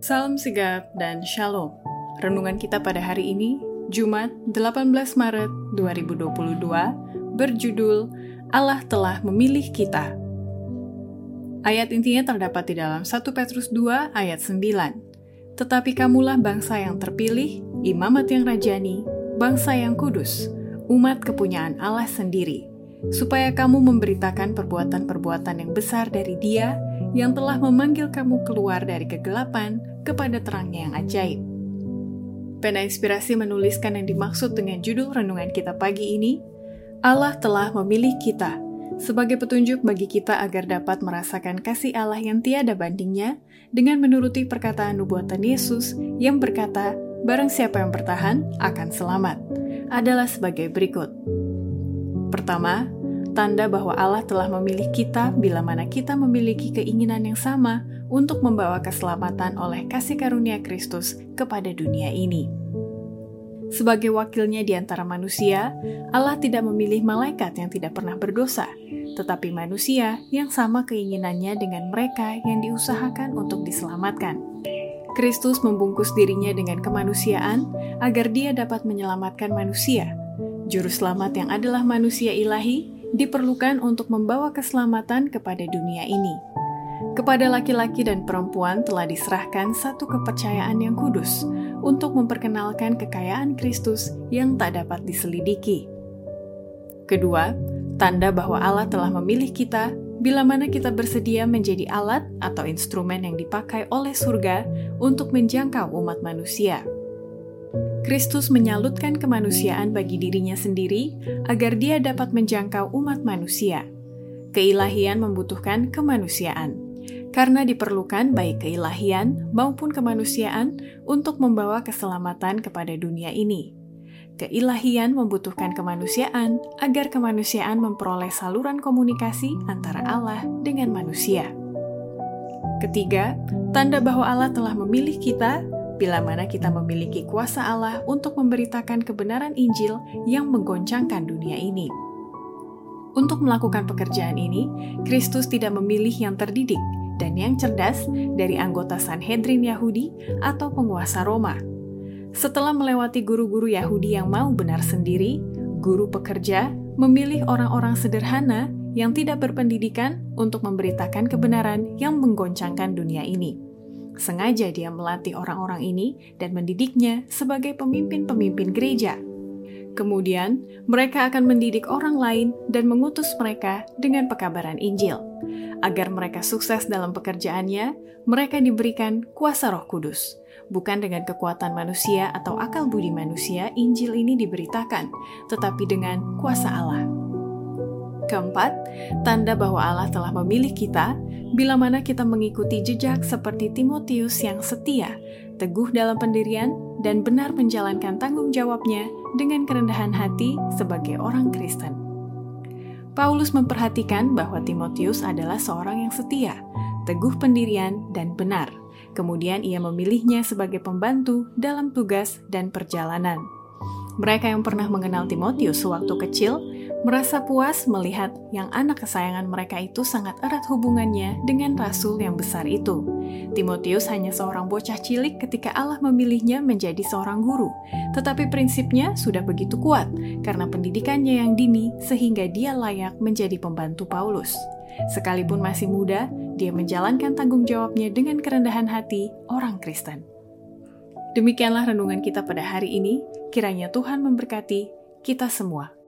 Salam sigap dan shalom. Renungan kita pada hari ini, Jumat 18 Maret 2022, berjudul Allah telah memilih kita. Ayat intinya terdapat di dalam 1 Petrus 2 ayat 9. Tetapi kamulah bangsa yang terpilih, imamat yang rajani, bangsa yang kudus, umat kepunyaan Allah sendiri, supaya kamu memberitakan perbuatan-perbuatan yang besar dari Dia yang telah memanggil kamu keluar dari kegelapan kepada terangnya yang ajaib. Pena Inspirasi menuliskan yang dimaksud dengan judul renungan kita pagi ini, Allah telah memilih kita sebagai petunjuk bagi kita agar dapat merasakan kasih Allah yang tiada bandingnya dengan menuruti perkataan nubuatan Yesus yang berkata, barang siapa yang bertahan akan selamat, adalah sebagai berikut. Pertama, tanda bahwa Allah telah memilih kita bila mana kita memiliki keinginan yang sama untuk membawa keselamatan oleh kasih karunia Kristus kepada dunia ini. Sebagai wakilnya di antara manusia, Allah tidak memilih malaikat yang tidak pernah berdosa, tetapi manusia yang sama keinginannya dengan mereka yang diusahakan untuk diselamatkan. Kristus membungkus dirinya dengan kemanusiaan agar dia dapat menyelamatkan manusia. Juru selamat yang adalah manusia ilahi diperlukan untuk membawa keselamatan kepada dunia ini. Kepada laki-laki dan perempuan telah diserahkan satu kepercayaan yang kudus untuk memperkenalkan kekayaan Kristus yang tak dapat diselidiki. Kedua, tanda bahwa Allah telah memilih kita bila mana kita bersedia menjadi alat atau instrumen yang dipakai oleh surga untuk menjangkau umat manusia. Kristus menyalutkan kemanusiaan bagi dirinya sendiri agar dia dapat menjangkau umat manusia. Keilahian membutuhkan kemanusiaan, karena diperlukan baik keilahian maupun kemanusiaan untuk membawa keselamatan kepada dunia ini. Keilahian membutuhkan kemanusiaan agar kemanusiaan memperoleh saluran komunikasi antara Allah dengan manusia. Ketiga, tanda bahwa Allah telah memilih kita bila mana kita memiliki kuasa Allah untuk memberitakan kebenaran Injil yang menggoncangkan dunia ini. Untuk melakukan pekerjaan ini, Kristus tidak memilih yang terdidik dan yang cerdas dari anggota Sanhedrin Yahudi atau penguasa Roma. Setelah melewati guru-guru Yahudi yang mau benar sendiri, guru pekerja memilih orang-orang sederhana yang tidak berpendidikan untuk memberitakan kebenaran yang menggoncangkan dunia ini. Sengaja dia melatih orang-orang ini dan mendidiknya sebagai pemimpin-pemimpin gereja. Kemudian, mereka akan mendidik orang lain dan mengutus mereka dengan pekabaran Injil. Agar mereka sukses dalam pekerjaannya, mereka diberikan kuasa Roh Kudus. Bukan dengan kekuatan manusia atau akal budi manusia, Injil ini diberitakan, tetapi dengan kuasa Allah. Keempat, tanda bahwa Allah telah memilih kita bila mana kita mengikuti jejak seperti Timotius yang setia, teguh dalam pendirian, dan benar menjalankan tanggung jawabnya dengan kerendahan hati sebagai orang Kristen. Paulus memperhatikan bahwa Timotius adalah seorang yang setia, teguh pendirian, dan benar. Kemudian ia memilihnya sebagai pembantu dalam tugas dan perjalanan. Mereka yang pernah mengenal Timotius sewaktu kecil merasa puas melihat yang anak kesayangan mereka itu sangat erat hubungannya dengan rasul yang besar itu. Timotius hanya seorang bocah cilik ketika Allah memilihnya menjadi seorang guru, tetapi prinsipnya sudah begitu kuat karena pendidikannya yang dini sehingga dia layak menjadi pembantu Paulus. Sekalipun masih muda, dia menjalankan tanggung jawabnya dengan kerendahan hati orang Kristen. Demikianlah renungan kita pada hari ini. Kiranya Tuhan memberkati kita semua.